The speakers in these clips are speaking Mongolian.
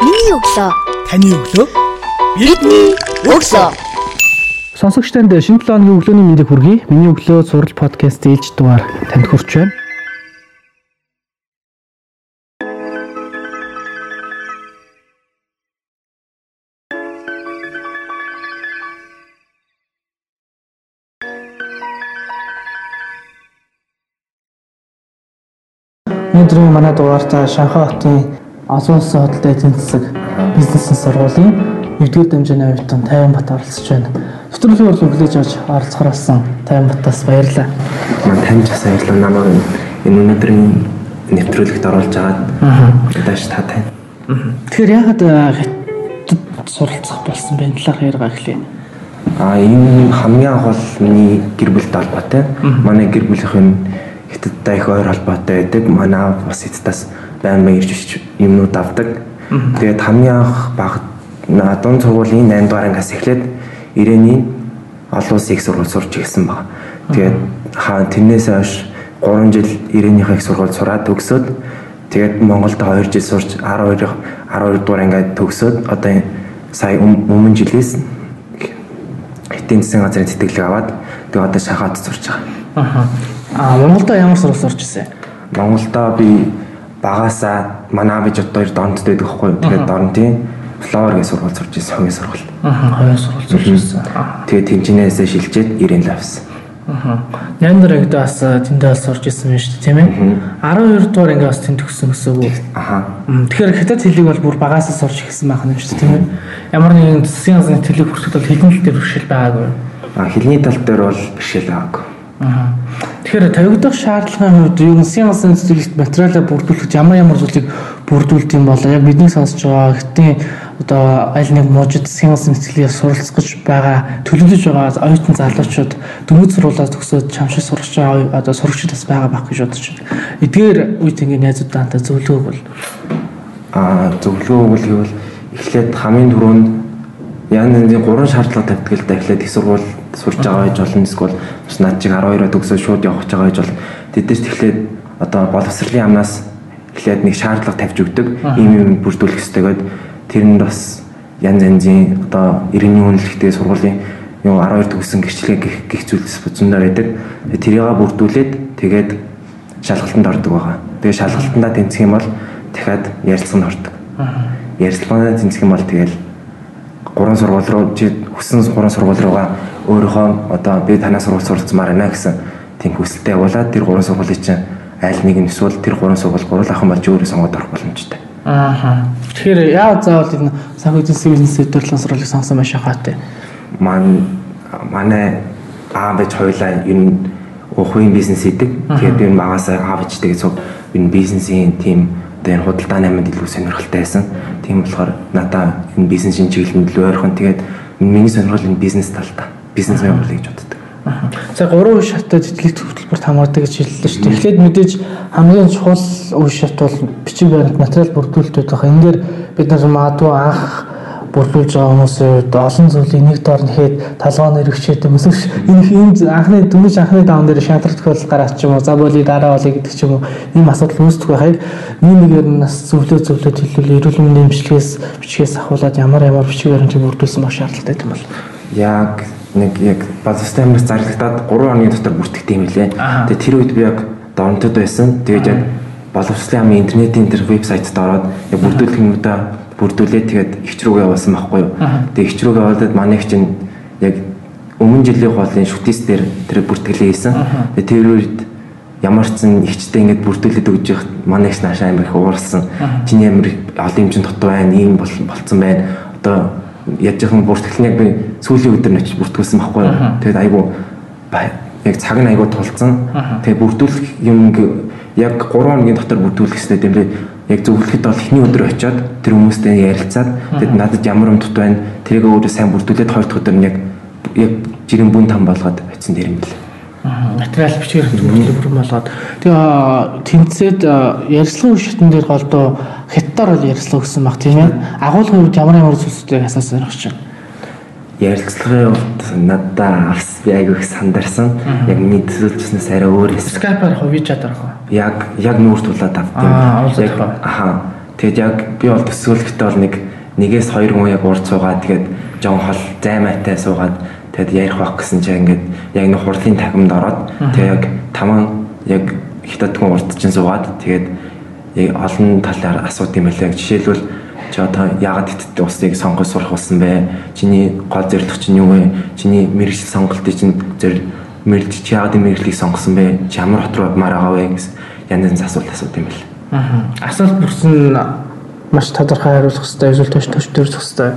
Миний өглөө. Таны өглөө. Бидний өглөө. Сонсогч танд шинэ 7 өдрийн өглөөний мэндийг хүргэе. Миний өглөө сурал подкаст ээлж дугаар танд хүрч байна. Өнөөдрийн манай дугаартаа Шанхай хотын олон улсын хөдөлთა эзэн засаг бизнесийн сургуулийн 1-р дамжааны оюутан Тайван Бат оролцож байна. Нэвтрүүлгийн урал өглөөж авч оролцохоор болсон Тайван Батаас баярлалаа. Танд бас баярлалаа намайг энэ өнөөдрийн нэвтрүүлэгт оруулж агаад дааш та тань. Тэгэхээр яагаад хятад суралцах болсон бэ? Талаар яриага эхлэе. А энэ хамгийн анх бол миний гэр бүлтэй холбоотой. Манай гэр бүлийнхэн хятадтай их ойр холбоотой байдаг. Манай бас хятадаас байн байн ирж ирж юмнууд авдаг. Тэгээд хамгийн анх баг дунд сургуулийн 8 дугаар ангиас эхлээд ирээний олон улсын их сургууль сурч ирсэн баг. Тэгээд хаа тэрнээс хойш 3 жил ирээнийхээ их сургууль сураад төгсөөд тэгээд Монголд 2 жил сурч 12 12 дугаар ангид төгсөөд одоо сая өмнө жилээс Хитийн засгийн газрын тэтгэлэг аваад тэгээ одоо шахаад сурч байгаа. Аха. А Монголдо ямар сурал сурч ирсэн? Монголдо би багасаа манай бич одоо хоёр донд байдаг хгүй. Тэгээд дорнтын флоор гэж сургууль сурч ирсэн хамгийн сургууль. Аха. Хоёр сурал сурч ирсэн. Тэгээд тэнцэнээсээ шилжээд ирээн л авсан. Аха. Нандер ангид бас тэндээ сурч ирсэн байна шүү дээ, тийм ээ? 12 дугаар ангид бас тэнд төгссөн гэсэн үг. Мм, Тэгэхээр хятад хэлийг бол бүр багасаа сурч ирсэн байх юм шүү дээ, тийм ээ? Ямар нэгэн засгийн газрын төлөв хүртэл бол хэлний тал дээр бэрхшээл байгаагүй. А хэлний тал дээр бол бэрхшээл аваагүй. Аа. Тэгэхээр тавигдах шаардлагын хувьд нэгэн газрын цэцэрлэгт материалаа бүрдүүлэхэд ямар ямар зүйлийг бүрдүүлдэг юм бол яг бидний сонсож байгаа гэтийн одоо аль нэг мужид цэцэрлэгээс суралцах гэж байгаа төлөвлөж байгаа оюутан залуучууд дөнгөж сургуулиас төгсөөд чамшиг сурч байгаа одоо сурагчид бас байгаа байх гэж бодож байна. Эдгээр үед ингээ найзуудаантай зөвлөгөөг бол А зөвлөгөө өгөх гэвэл эхлээд хамгийн түрүүнд ян янзын гурван шаардлага тавьдаг л да эхлээд их сургууль сурж байгаа байж болно эсвэл бас над чиг 12-оо төгсөөд шууд явах гэж байгаа байж бол тэдээс эхлээд одоо боловсролын амнаас эхлээд нэг шаардлага тавьж өгдөг ийм юм бүрдүүлэх хэрэгтэй гээд тэр нь бас янз янзын одоо иргэний үнэлэхтэй сургуулийн юу 12 төгссөн гэрчлэг гих гих зүйлс зөндөө байдаг. Тэрийг бүрдүүлээд тэгээд шалгалтанд ордог байгаа. Тэгээд шалгалтандаа тэнцэх юм бол дахиад ярилцлаганд ордог. Ярилцлаганд тэнцэх юм бол тэгэл гурван сургууль руу чи хүссэн гурван сургууль руугаа өөрийнхөө одоо би танаас сургууль суралцмаар байна гэсэн тийм хүсэлтэд явуулаад тэр гурван сургуулийн чинь аль нэг нь эсвэл тэр гурван сургууль гурван ахын болж өөрөө сонгоод орох боломжтой. ааха. Тэгэхээр яа заавал энэ санхүү эзэн бизнес сэдвэрлэн сургуулийг сонсон маш хаатай. Ман манай аав бич хоёлаа ер нь ухрын бизнес хийдэг. Тэгээд би магасаа аав бичтэйгээ цуг энэ бизнесийн тим одоо энэ худалдааны аминд илүү сонирхолтой байсан. Тийм болохоор надаа энэ бизнесийн чиглэлд илүү ойрхон. Тэгээд миний сонирхол энэ бизнес талдаа. Бизнес мэн болъё гэж боддог. За гурван үе шатад итгэх хөтөлбөрт хамаардаг гэж хэллээ шүү дээ. Эхлээд мэдээж хамгийн чухал үе шат бол бичиг баримт материал бүрдүүлэлт байх. Энэ дээр бид нар магадгүй анх бүрдүүлж байгаа хүмүүсийн хувьд олон зүйлийг нэг доор нэхэд талбай нэр өчөөд юм эсвэл энэ ийм анхны дөнгөж анхны даун дээр шантар тохиолдол гараад ч юм уу за боли дараа болъё гэдэг ч юм уу ийм асуудал үүсдэг байхыг нэг нэгээр нь нас зөвлөө зөвлөд хэлвэл эрүүл мэндийн эмчилгээс бичгээс ахуулаад ямар ямар бичиг баримтыг бүрдүүлсэн байх шаардлагатай юм бол Яг нэг яг базастай хүмүүс зарлагдаад 3 оны дотор бүртгэдэг юм лээ. Тэгээ тэр үед би яг дорнтод байсан. Тэгээд яг боловсролын амын интернетийн тэр вебсайтад ороод яг бүрдүүлэх юмудаа бүрдүүлээд тэгээд ихч рүүгээ явуулсан байхгүй юу. Тэгээд ихч рүүгээ явуулаад манайх чинь яг өмнө жилийн хоолын шүтээс дээр тэр бүртгэлээ хийсэн. Тэгээд тэр үед ямар ч зэн ихчтэй ингэж бүрдүүлээд өгж явах манайх наашаа амар их ууралсан. Чиний амар олон юм чин дутуу байна, ийм болцсон байна. Одоо яаж яхан бүртгэл нь яг би сүүлийн өдөр нь очиж бүртгүүлсэн байхгүй юу. Тэгээд айгу яг цаг нь айгу тулцсан. Тэгээд бүрдүүлэх юм яг 3 хоногийн дотор бүрдүүлэх хэрэгтэй юм би яг зөвлөхөд бол эхний өдөр очиод тэр хүмүүстэй ярилцаад тэгэд надад ямар юм дут байна тэрийг өөрөө сайн бүрдүүлээд хоёр дахь өдөр нь яг яг жирийн бүн там болгоод очисон тэр юм бэл. материал бичгээр төлөвлөрөн болгоод тэгээ тэнцээд ярилцлагын үе шатн дээр голдоо хятадаар бол ярилцлага өгсөн баг тийм ээ. Агуулгын үед ямар ямар зүйлсүүдийг асаас сонирхож байна Ярилцлагын хувьд надад авс би айгүй их сандарсан. Яг миний төсөөлжснээс арай өөр хоо вичат арах уу? Яг яг нүүр тулаад ба. Аха. Тэгээд яг би бол төсөөлөхтэй бол нэг нэгээс хоёр хүн яг урд суугаад тэгээд жон хол займаатай суугаад тэгээд ярих байх гэсэн чинь ингээд яг нэг хурлын тахимд ороод тэгээд яг таман яг хятадхан урд чинь суугаад тэгээд олон талаар асууд юм байлаа. Жишээлбэл чи одоо яагаад хятадтай усыг сонгож сурах болсон бэ? Чиний гол зорилго чинь юу вэ? Чиний мэрэгжил сонголтыг чинь зөв мэрэгч чи яагаад мэрэгжлийг сонгосон бэ? Чи ямар хот руу явмаар байгаа вэ гэсэн янз янз асуулт асууд юм байл. Аа. Асуулт бүрсэн маш тодорхой хариулах хэрэгтэй, эсвэл төш төш төрөх хэрэгтэй.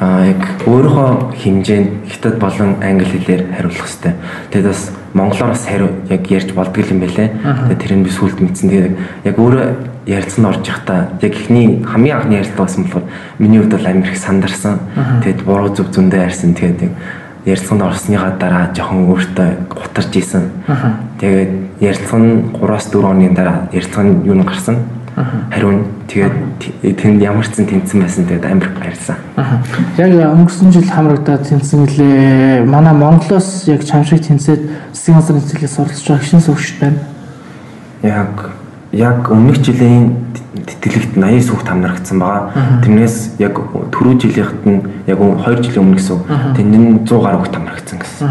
Аа яг өөрийнхөө хэмжээнд хятад болон англи хэлээр хариулах хэрэгтэй. Тэгээд бас монголоор бас хариу яг ярьж болдго юм байлээ. Тэгээд тэр нь би сүлд мэдсэн. Тэгээд яг өөрөө ярилцсан орж явахдаа яг ихний хамгийн анхны ярилцлага байсан болохоор миний хувьд бол амар их сандарсан. Тэгээд буруу зөв зөндөө ярьсан. Тэгээд ярилцлаганд орсныгаа дараа жоохон өөртөө гутарч исэн. Тэгээд ярилцлага нь 3-4 хоногийн дараа ярилцлага нь юу н гарсан. Хариу нь тэгээд тэнд ямар ч зэн тэнцсэн байсан тэгээд амар баярлсан. Яг өнгөрсөн жил хамрагдаад тэнцсэн гэлээ. Манай Монголоос яг чамшиг тэнцээд засгийн газрын цэцлээс суралцж байгаа шинэ сувгч байна. Яг яг өмнөх жилийн тэтгэлэгт 80 сүхт хамрагдсан байгаа. Тэрнээс яг түрүү жилийнхэд нь яг 2 жилийн өмнө гэсэн. Тэнд нь 100 гаруй хүүхд хамрагдсан гэсэн.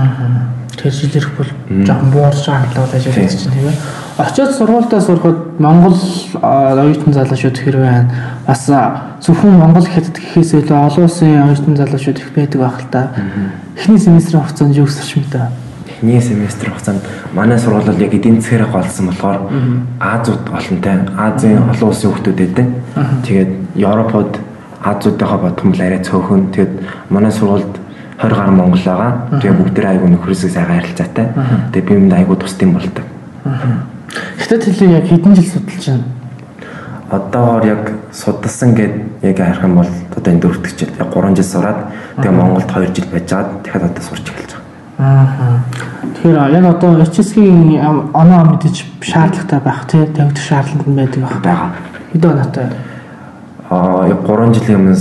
Тэр жил ирэх бол жоохон буурч байгаа хандлага байж байгаа чинь тийм ээ. Очоод сургуультаа сурахад Монгол оюутан залуучууд хэрвээ байна. Бас зөвхөн Монгол хятад гэхээс илүү олон улсын оюутан залуучууд их байдаг байх л та. Эхний семестрийн хугацаанд юу гэсэн юм да? Эхний семестр хугацаанд манай сургууль бол яг эдийн засгаараа голсон болохоор Азууд олонтой Азийн олон улсын хүмүүс байдаг. Тэгээд Европод юм бол арай цөөхөн. Тэгээд манай сургуульд 20 гаруй монгол байгаа. Тэгээ бүгдээ айгу нөхрөөсөө сайхан харилцаатай. Тэгээ би юмд айгу тусдсан болдог. Хятад хэлийг яг хэдэн жил судалж байна? Одоогоор яг судалсан гэд яг харах юм бол одоо энэ дөрөвдөг жил яг 3 жил сураад тэгээ Монголд 2 жил байж байгаад дахиад одоо сурч эхэлж байгаа. Аа. Тэгэхээр яг одоо HSG-ийн оноо мэдээж шаардлагатай байх тий тавигдах шаардлагатай байдаг байх. байгаа. Хэдэн оноотой? Аа яг 3 жилийн өмнө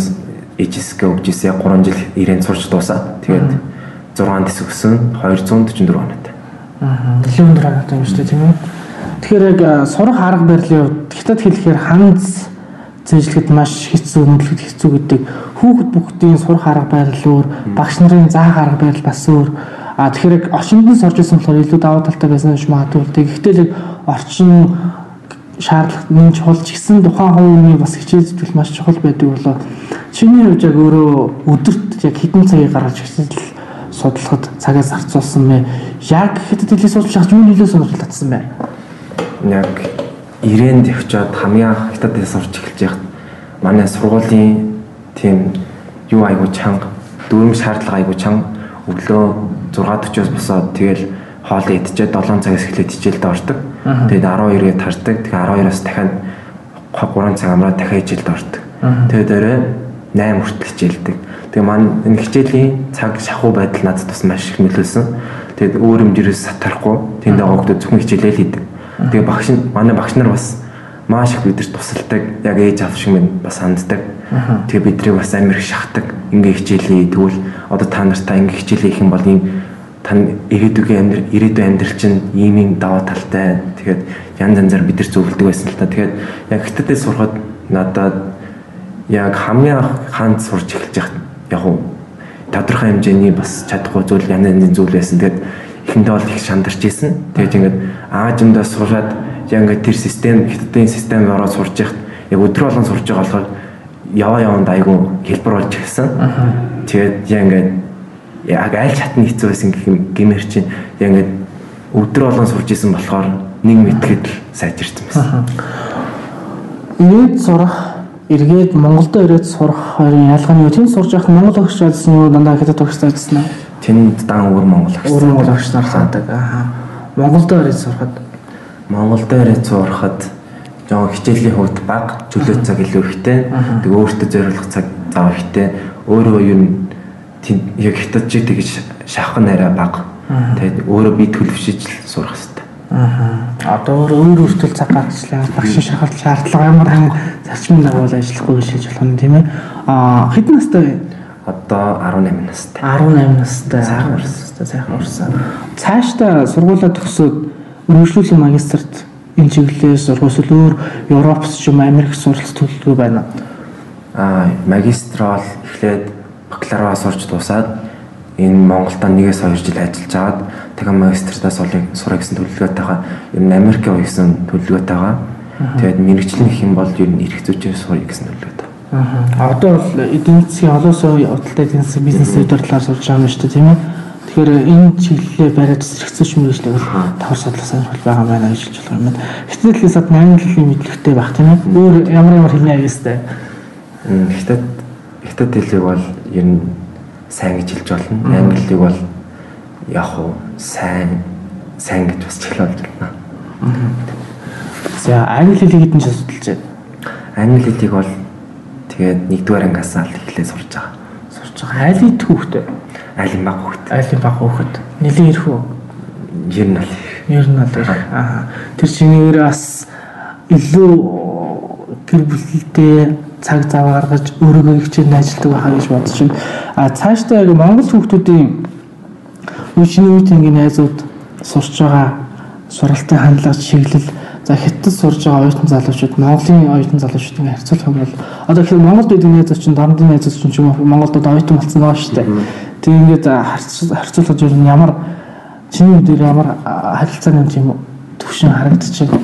HSG өгчээсээ яг 3 жил ирээн сурч дуусаад тэгээд 6 дэс өгсөн 244 оноотой. Аа. Нэлээд өндөр оноотой юм шүү дээ тийм үү? Тэгэхээр яг сурах арга барилын хувьд хятад хэлэхээр ханц зээжлэхэд маш хэцүү, өндлөхөд хэцүү гэдэг хүүхэд бүгдийн сурах арга барил өөр, багш нарын заах арга барил бас өөр. А тэгэхээр яг орчинд нь сорж ирсэн болохоор илүү даваа талтай байсан гэж магадгүй. Тэгэхдээ л орчин шаардлага нэмж хулж гисэн тухайн хувийн бас хичээл зүтгэл маш чухал байдаг болоо. Чиний хувьд яг өөрөө өдөрт яг хэдэн цагийг гаргаж хичээл судлахад цагаас зарцуулсан мэ? Яг хэдэд хэлээ судлах юу нөлөө сонирхол татсан бэ? Яг ирээнд явчаад хамгийн анх хятад хэл сурч эхэлж яхад манай сургуулийн тийм юу айгу чанга дөрөв шаардлага айгу чанга өглөө 6:40-оос босоод тэгэл хоол идчихээ 7 цагаас эхлээд хичээлд ордог. Тэгээд 12-ыг тардаг. Тэгээд 12-оос дахиад 3 цаг амраад дахиад хичээлд ордог. Тэгээд орой 8 хүртэл хичээлдэг. Тэгээ маань энэ хичээлийн цаг шахуу байдал надад бас маш их нөлөөлсөн. Тэгээд өөр хэмжээрээс сатарахгүй тэнд байгаа хүмүүс зөвхөн хичээлээ л хийдэг. Тэгээ багш манай багш нар бас маш их бидэрт тусалдаг. Яг ээж аав шиг минь бас ханддаг. Тэгээ бидрийг бас амар их шахдаг. Ингээ хичээлээ тэгвэл одоо та нартаа ингээ хичээлээ хийх юм бол ийм тань ирээдүгийн амьдрал ирээдүйн амьдрал чинь ийм ийм даваа талтай. Тэгээд янз янзаар бид нар зөвлөдөг байсан л та. Тэгээд яг хятадд сурахад надад яг хамгийн хаанд сурч эхэлж яг уу тодорхой хэмжээний бас чадахгүй зүйл янз янзын зүйл байсан. Тэгээд эхэндээ бол их шандарч исэн. Тэгээд ингээд аажиндаа сураад яг ингээд тэр систем хятадын системд ороод сурж яхад яг өдрө болгон сурж байгаа болохоор яваа яванд айгүй хэлбэр болж эхэлсэн. Тэгээд яг ингээд яг аль чатны хэцүү байсан гэх юм гэмээр чинь яг ингээд өдрө болгон сурж исэн болохоор нэг мэтгэд сайжирсан байсан. Ирээд сурах эргээд Монголд ирээд сурах хоёрын ялгаа нь юу? Тэнд сурж явах Монгол өгч байсан юу? Дандаа хятад өгч байсан уу? Тэнд дан өөр Монгол өгч. Өөр Монгол өгч нар хаадаг. Аа. Монголд ирээд сурахад Монголд ирээд сурахад жоо хичээлийн хувьд бага чөлөө цаг илүү ихтэй. Тэг өөртөө зориулах цаг зав ихтэй. Өөрөө юу н яг хятад чи тэгж шавхан арай бага. Тэгээд өөрөө би төлөвшөж сурах хэрэгтэй. Аа. Одоо өөр өөр өөртөө цаг гаргачлаа. Багш шахалт шаардлага ямар хэм зарчмын дагуу ажиллахгүй хэлж болох юм тийм ээ. Аа хэдэн настай вэ? Одоо 18 настай. 18 настай. Сайхан урсан. Сайхан урсан. Цаашдаа сургуулаа төгсөөд өргөжлүүлэн магистрт энэ чиглэлээс сургууль өөр Европс ч юм Америк суралц төлөвлөгөө байна. Аа магистрал эхлээд бакалавра сурч дуусаад энэ Монголд нэгээс 2 жил ажиллаж агаад тэгээ магистратаас сурах гэсэн төлөвлөгөөтэйгаа ер нь Америк явах гэсэн төлөвлөгөөтэйгаа тэгээд мэрэгчлэн гэх юм бол ер нь эрх зүйчээр сурах гэсэн төлөвлөгөөтэй. Аа. Одоо бол эдийн засгийн олоосоо худалдаа эдийн засгийн бизнесийн талаар сурч байгаа юм шүү дээ тийм ээ. Тэгэхээр энэ чиглэлээ бариад зэрэгцүүлж мэрэгчлэг бол тавар судлах сонирхол байгаа байна гэж хэлж болох юм байна. Хичнээн сад 8 жилийн мэдлэгтэй байх тийм ээ. Өөр ямар ямар хэлнэ аястай. Хятад хятад хэлийг бол ер нь сайн гэж хэлж болно. Англи хэлийг бол яг уу сайн сайн гэж бас хэлж болно. За англи хэлийг хэдэн жил судалж байна? Англи хэлийг бол тэгээд нэгдүгээр ангиас л эхлээ сурж байгаа. Сурж байгаа. Айлын түүхтэй. Айлын баг хөхт. Айлын баг хөхт. Нилийн ирэх үү? Ер нь л Ер нь л аа. Тэр өөрөө бас илүү гэр бүлтэй цаг зав гаргаж өөрийгөө хичээл ажилладаг байхаа гэж бодож байна. А цаашдаа яг Монгол хүүхдүүдийн үеийн ингээ найзууд сурч байгаа суралтын хандлага чиглэл за хятад сурж байгаа оюутан залуучууд Монголын оюутан залуучууд ингээ харьцуулах юм бол одоо тэгэхээр Монголд байдаг найзууд чинь дорнодын найзууд чинь ч юм уу Монголд одоо оюутан болсон байгаа шүү дээ. Тэг ингээд харьцуулах ер нь ямар чиний үдээр ямар харилцааны юм төвшин харагдчихэв.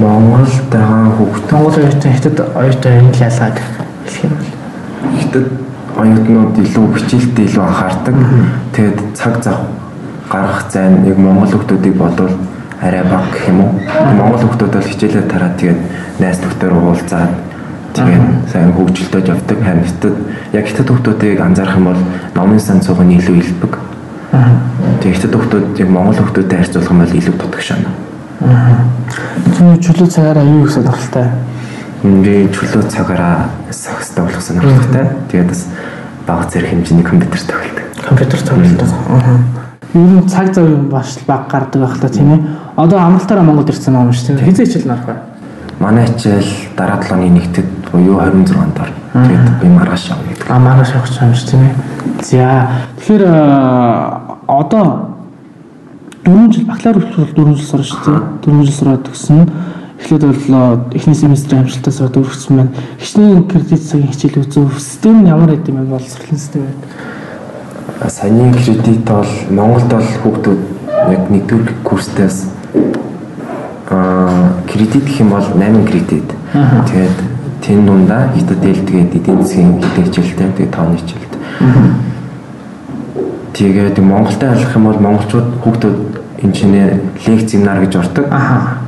Монголд байгаа хүүхд Монгол оюутан хятад оюутан энэ ялгаад хэлэх юм бол хятад оюутнууд илүү хичээлдээ илүү анхаардаг. Тэгээд цаг зав гаргах зайн яг монгол хүүхдүүдийг бодвол арай бага гэх юм уу. Монгол хүүхдүүд бол хичээлээ тараад тэгээд найз нөхдөөр уулзаад тэгээд сайн хөгжилдөж явдаг. Харин хятад яг хятад хүүхдүүдийг анзаарах юм бол номын сан цуг нь илүү илбэг. Тэгээд хятад хүүхдүүд яг монгол хүүхдүүдтэй харьцуулах юм бол илүү дутагшаана. чиний чөлөө цагаараа юу их сонирхолтой? би чөлөө цагаараа сахстай болох сонирхолтой. Тэгээд бас бага зэрэг хэмжээний компьютер тоглодог. Компьютер тоглолтоо. Аа. Ер нь цаг зав юм баш баг гардаг байх та тийм ээ. Одоо амралтаараа Монголд ирсэн юм шүү дээ. Хизээ хичээл нарах бай. Манай хичээл дараа 7 оны нэгтэд буюу 26 дор. Тэгээд би маргааш явна гэдэг. А манаас явах юм шүү тийм ээ. За тэгэхээр одоо 4 жил бакалавр хүртэл 4 жил сурч шүү дээ. 4 жил сураад төгсөн. Эхлээд бол эхний семестрийн амжилтаа сураад өргөцсөн байна. Хичнээн кредит цагийн хичээл үзүү. Систем нь ямар байд юм бэ? Боловсролын систем байд. Саяны кредит бол Монголд бол хүүхдүүд яг нэгдүгээр курстаас аа кредит гэх юм бол 8 кредит. Тэгээд тэн дундаа хятад дээл тэгээд эдийн засгийн хэдэн хичээлтэй тэгээд тооны хичээлт. Тэгээд Монголтай харьцах юм бол монголчууд хүүхдүүд инженер лекц семинар гэж ордог.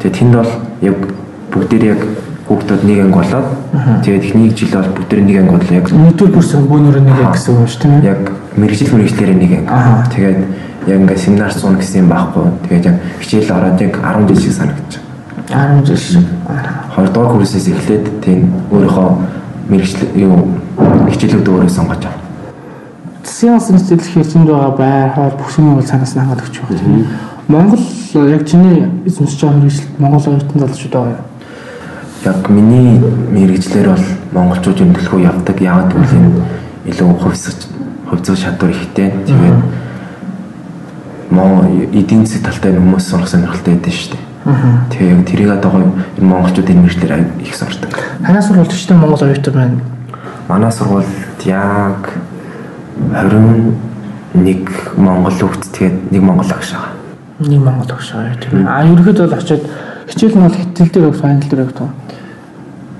Тэгээд тэнд бол яг бүгдээр яг хүүхдүүд нэг анги болоод тэгээд эхний жил бол бүгдээр нэг анги бол яг Нэгдүгээр курс бөөнөрөө нэг гэсэн юм шүү тийм ээ. яг мэрэгжил мэрэгчлэрээ нэг анги. Тэгээд яг ингээ семинар суун гэсэн юм байхгүй. Тэгээд яг хичээл ороод яг 10 жил шиг байна. 10 жил шиг. Хоёрдугаар курсээс эхлээд тийм өөрийнхөө мэрэгжил юу хичээлүүд өөрөө сонгож авах. Засгийн сэтэл хэрчэнд байгаа байр хоол юм бол цаанаас нь хангаад өгч байгаа. Монгол яг чиний эзэмшиж байгаа мэрэгчлэлд Монгол оюутан залуучууд байгаа юу? Яг миний мэрэгчлэр бол монголчууд төлхөө явдаг. Яагаад гэвэл энэ илүү хувьсаж хувьцах чадвар ихтэй. Тэгээд моо эдийн засгийн талтай хүмүүс сурах сонирхолтой байдаг шүү дээ. Тэгээ яг тэрийг одоо гоё энэ монголчууд энэ мэрэгчлэр их сурдаг. Танаас сурвалж өчтөн Монгол оюутан байна. Манай сургуульд яг 21 монгол хүүхэд тэгээд нэг монгол агш байгаа. Нэг Монгол багш байгаа. А ерөөд бол очиод хичээл нь бол хэл дээр англи дээр өгөх.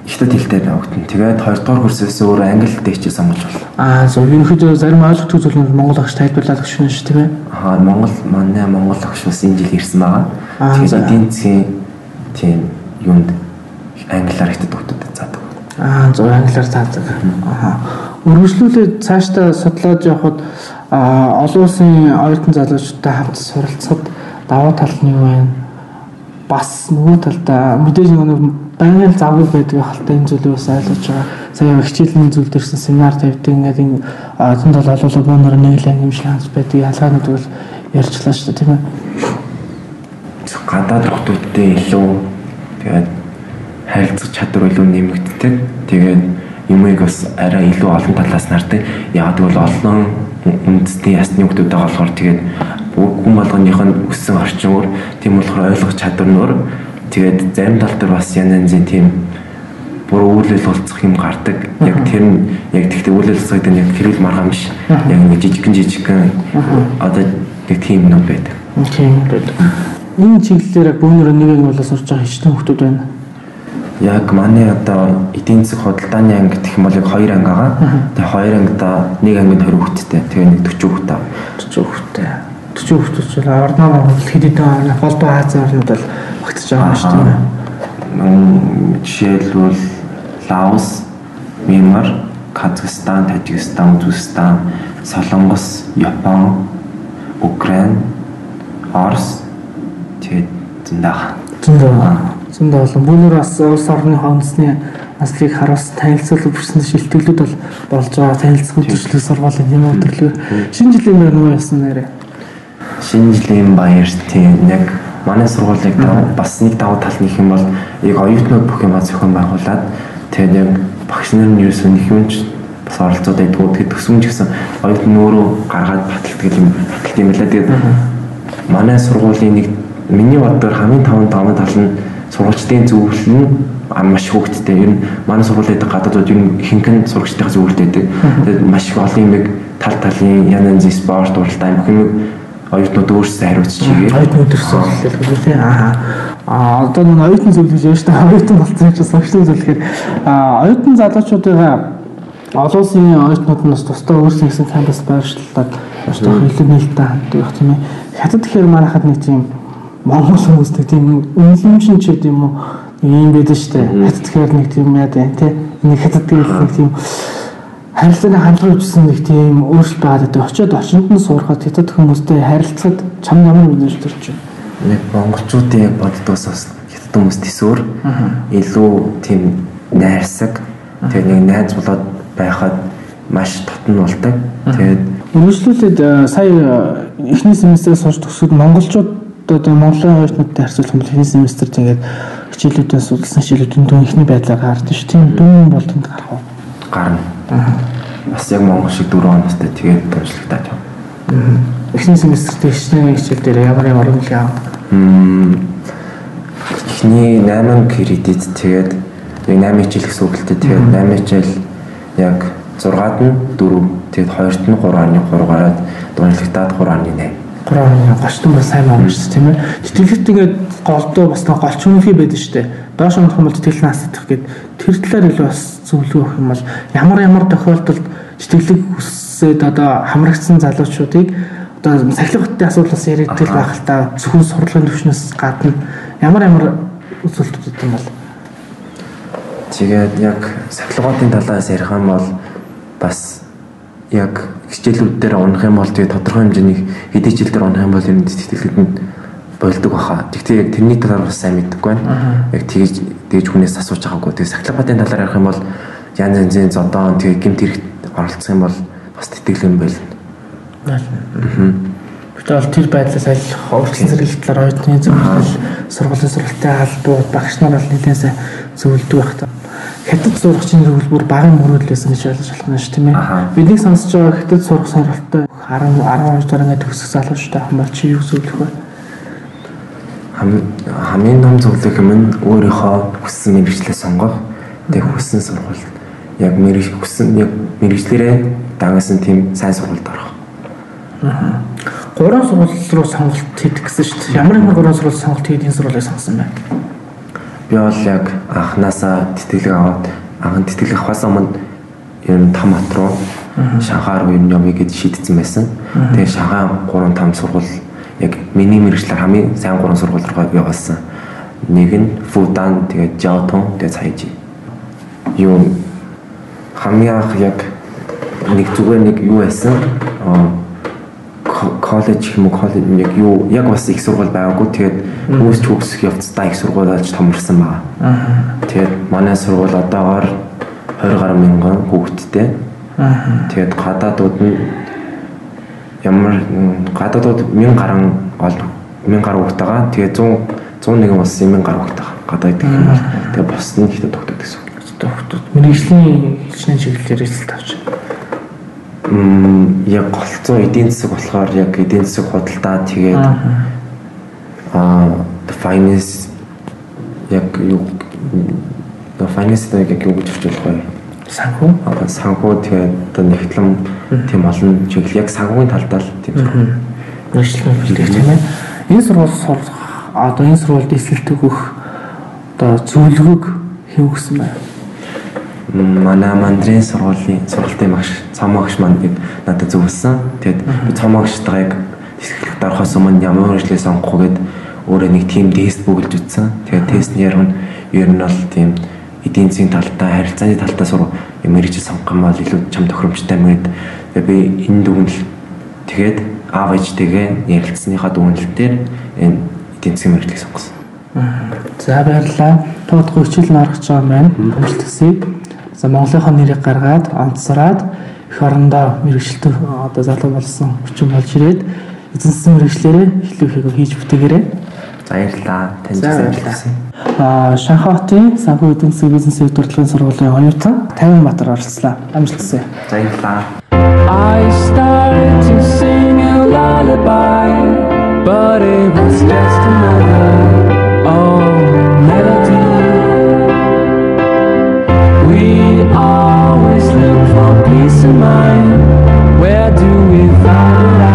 Хятад хэлтэй өгдөн. Тэгээд 2 дугаар курсээс өөр англи хэлтэй хичээл сонгож байна. Аа зөв ерөөдөө зарим ойлгох зүйлүүд Монгол багш тайлбарлаад өгч байна шүү тийм ээ. Аа Монгол манай монгол агш бас энэ жил ирсэн байгаа. Аа, Тэгээд эдийн засгийн тийм юунд англиар хятад хүүхдэд заадаг. Аа зөв англиар таадаг. Аа. Үргэлжлүүлээд цаашдаа судлаад явхад аа олон улсын оюутан залуучуудтай хамт суралцахад давуу тал нь юу вэ? Бас нөгөө талдаа мэдээж нөгөө байнгын завгүй байдаг халтай энэ зүйлийг бас ойлгож байгаа. Сая хичээлийн зүйл дээрсэн семинар тавьдаг ингээд энэ оюутанд бол олуулаа бөөнөр нэг л анги юм шиг ханц байдаг ялгаанууд бол ярьчлаа шүү дээ тийм ээ. Гадаад хүүхдүүдтэй илүү тэгээд харилцах чадвар илүү нэмэгддэг. Тэгээд юмыг бас арай илүү олон талаас нь хардаг. Яг гэвэл олон үндэсний ясны байгаа болохоор тэгээд хүн болгоных нь өссөн орчин өөр тийм болохоор ойлгох чадвар нөр тэгээд зарим тал дээр бас янз янзын тийм бүр үйлэл болцох юм гардаг. Яг тэр нь яг тэгтээ үйлэл болцоход нь яг хэрүүл маргаан биш. Яг нэг жижигхэн жижигхэн одоо нэг тийм юм байдаг. Тийм байдаг. Энэ чиглэлээр бүүнөр нэг анги болоо сурч байгаа хичнээн хүмүүс байна. Яг манай одоо эдийн засаг худалдааны анги гэх юм бол яг хоёр анги байгаа. Тэгээ хоёр ангидаа нэг ангид 20 хүүхэдтэй. Тэгээ нэг 40 хүүхэдтэй. 40 хүүхэдтэй. 40 хүүхэдтэй ч орноо Монгол хэд хэдэн холбоо Азийн орнууд бол багтаж байгаа шүү дээ. Жишээлбэл Лаос, Мyanmар, Казахстан, Тажикстан, Үзбекистан, Солонгос, Япон, Украин, Орос тэгээд зөндөө. Зөндөө. Зөндөө болон бүүнөр бас улс орны хонцны наслыг хараас танилцуулах бүрсэн шилтгэлүүд бол болж байгаа танилцах хөтөлбөр сургуулийн юм өдрлөө. Шинэ жилийн баяр нь яасан нэрэ? Шинэ жилийн баяр тийм яг манай сургуулийг бас нэг давуу тал нэг юм бол яг оюутнууд бүх юм зохион байгуулад Тэгээд яг багш нар нь юусэн их юмч бас оролцоод байдгүй. Тэгээд төсөмж гэсэн оюутан өөрөө гаргаад баталдаг юм баталт юм байна. Тэгээд манай сургуулийн нэг миний боддоор хамгийн таван таван тал нь сургуульчдын зөвлөл нь маш хөвгттэй. Ер нь манай сургуулийн гадаадууд ер нь ихэнх сурагчдын зөвлөлтэй. Тэгээд маш их олон юм тал талын янз янзын спорт уралдаан бүх юм оюутнууд өөрсдөө хариуцж хийгээ. Оюутнууд төрсөн хэлбэл тийм аа. А одоо нэг оюутан гэж яаж та оюутан болсон ч согчтой зүйлхээр а оюутан залуучуудыг олон улсын оюутнууд нь бас тусдаа өөрсдийн гэсэн кампус байршлаад маш их илүү нээлттэй ханддаг тийм ээ. Хятад тэгэхээр манайхад нэг тийм монгол хүмүүстэй тийм үнэлэмжин ч гэдэм юм уу ийм байдаг шүү дээ. Хятад тэгэхээр нэг тийм яа тийм. Нэг хятад гэвэл нэг тийм харилцааны хандлага үүссэн нэг тийм өөрчлөлт байгаад байдаг. Очоод орчинд нь суурхад хятад хүмүүстэй харилцахад чам ямар мэдээж төрч байна. Нэг монголчуудын яг боддоос бас хятад хүмүүс төсөөр илүү тийм найрсаг тэгээ нэг найз болоод байхад маш татан болдог. Тэгээд үргэлжлүүлээд сая эхний семестрээс хойш төгсөд монголчууд одоо Монголын оюутнуудтай харьцуулах юм бол эхний семестрт ингээд хичээлүүдээс судалсан хичээлүүдийн дүн ихний байдлаар гардаг ш. Тийм дүн болтонд гарах уу? Гарна. Бас яг монгол шиг 4 оностой тэгээд томчлогдаад байна. Эхний семестрт хичнээн хичээл дээр ямар ямар оруулах яа? Эхний 8 кредит тэгээд яг 8 хичээл гэсэн үг л дээ. Тэгээд 8 хичээл яг 6-ад нь 4 тэгээд 2-т нь 3.3 гараад дундлагтаад 3.8 3 гочлон бас сайн байна шүү дээ тийм ээ. Тэтгэлэгт ингээд голдоо бас нэг голч үнхий байдаг шүү дээ. Доош унах юм бол тэтгэл наасдах гээд тэр талаар илүү бас зөвлөгөө өгөх юм бол ямар ямар тохиолдолд тэтгэлэг хүссээд одоо хамрагдсан залуучуудыг одоо сахилга хотын асуудлаас яригдэл байх л та зөвхөн сурлагын төвшнөөс гадна ямар ямар үзүүлэлтүүд юм бол? Тэгээд яг сахилгын талаас ярих юм бол бас яг хичээлүүд дээр унах юм бол тэгээд тодорхой хэмжээний хэдий жил дээр унах юм бол ер нь тэтгэлгэд нь болдог баха. Тэгтээ яг тэрний талаар бас сайн мэддэггүй байна. Яг тэгж тэгж хүнээс асууж байгаагүй. Тэгээд сахилгын талаар ярих юм бол янз янзын зодон тэгээд гимт хэрэгт оролцох юм бол бас тэтгэлэг юм байна. Гэтэл тэр байдлаас аль хөвчлэн зэрэг талаар оюутны зөвлөл сургуулийн сургалтын албууд багш нар бол нэлээд сайн зөвлөдөг байх та. Хятад сурагчийн зөвлөмөр багын мөрөдөл байсан гэж ойлгож болох нь шүү тийм ээ. Бидний сонсож байгаа хятад сурах сонирхолтой 10 12 дараагийн төгсөх залуучтай хамбал чи юу зөвлөх вэ? Хамгийн том зөвлөх юм нь өөрийнхөө хүссэн мэрэгчлээ сонгох. Тэгээ хүссэн сургуульд яг мэрэг хүссэн яг мэрэгчлэрээ дагасан тийм сайн сургуульд орох. Аа. Гурван сургууль руу сонголт хийдэг гэсэн шүү дээ. Ямар ямар гурван сургууль сонголт хийгээд энэ сургуулийг сонгосон бэ? Би бол яг анханасаа тэтгэлэг аваад анхан тэтгэлэг авахаас өмнө ер нь там хот руу Шанхай руу нь явъя гэж шийдсэн байсан. Тэгээ Шанхай 3 5 сургууль яг миний мэрэгчлэр хамгийн сайн 3 сургууль руу явуулсан. Нэг нь Фудан, тэгээ Жаотон, тэгээ Цайжи. Юу хамгийн анх яг нэг зүгээр нэг юу байсан? Аа коллеж юм уу коллеж яг юу яг бас их сургууль байгаагүй тэгээд үүсч хөгсөх явцдаа их сургууль болж томорсон байгаа. Тэгээд манай сургууль одоогоор 20 гаруй мянган хүүхэдтэй. Тэгээд гадаадууд нь ямар гадаадууд 1000 гаруй гол 1000 гаруй хүүхэд байгаа. Тэгээд 100 101 улсын 1000 гаруй хүүхэд байгаа. Гадаад гэх юм бол тэгээд бос нь ихтэй тогтдог гэсэн. Тогтдог. Мэргэжлийн хичнээн чиглэлээр эзэлт авч. м яг голцоо эдийн засаг болохоор яг эдийн засаг худалдаа тэгээд аа finance яг юу finance яг юу гэж болох вэ? Санхүү. Санхүү тэгээд одоо нэгтлэн тийм олон чиглэл яг санхүүгийн талдаа л тийм хэлдэг тийм ээ. Энэ сургууль одоо энэ сургуульд эсэлт өгөх одоо зөвлөгөөг хэв өгсөн байна манай мандрын сургуулийн сургалтын багш цомогч манд бид надад зөвлөсөн. Тэгээд би цомогчтойгоо яг тэсгэлэгт орохоос өмнө ямар хэрэглээ сонгох вэ гэд өөрөө нэг тийм тест бүгэлж үтсэн. Тэгээд тестний яруу нь ер нь бол тийм эдийн засгийн талдаа харилцааны талдаа сур юм хэрэгжил сонгох юм бол илүү чам тохиромжтой мэд. Тэгээд би энэ дүгнэл тэгээд аав ээжтэйгээ ярилцсныхаа дүгнэлтээр энэ эдийн засгийн мэргэжлийг сонгосон. За баярлалаа. Туудах хичээл нь орох гэж байна. Хүсье. За Монголынхоо нэрийг гаргаад онцсараад эх орондоо мэрэгчлэлтэй одоо залуу болсон хүчин болж ирээд эзэн засгийн мэрэгчлэрээ эхлүүлэхийг хийж бүтээгээрэй. Баярлалаа. Танд баярлалаа. Аа Шанхай хотын санхүү эдийн засгийн бизнес удирдлагын сургуулийн оюутан 50 Батар оролцлоо. Амжилт хүсье. Баярлалаа. I started to sing a lullaby, but it was just another old melody. We always look for peace of mind. Where do we find it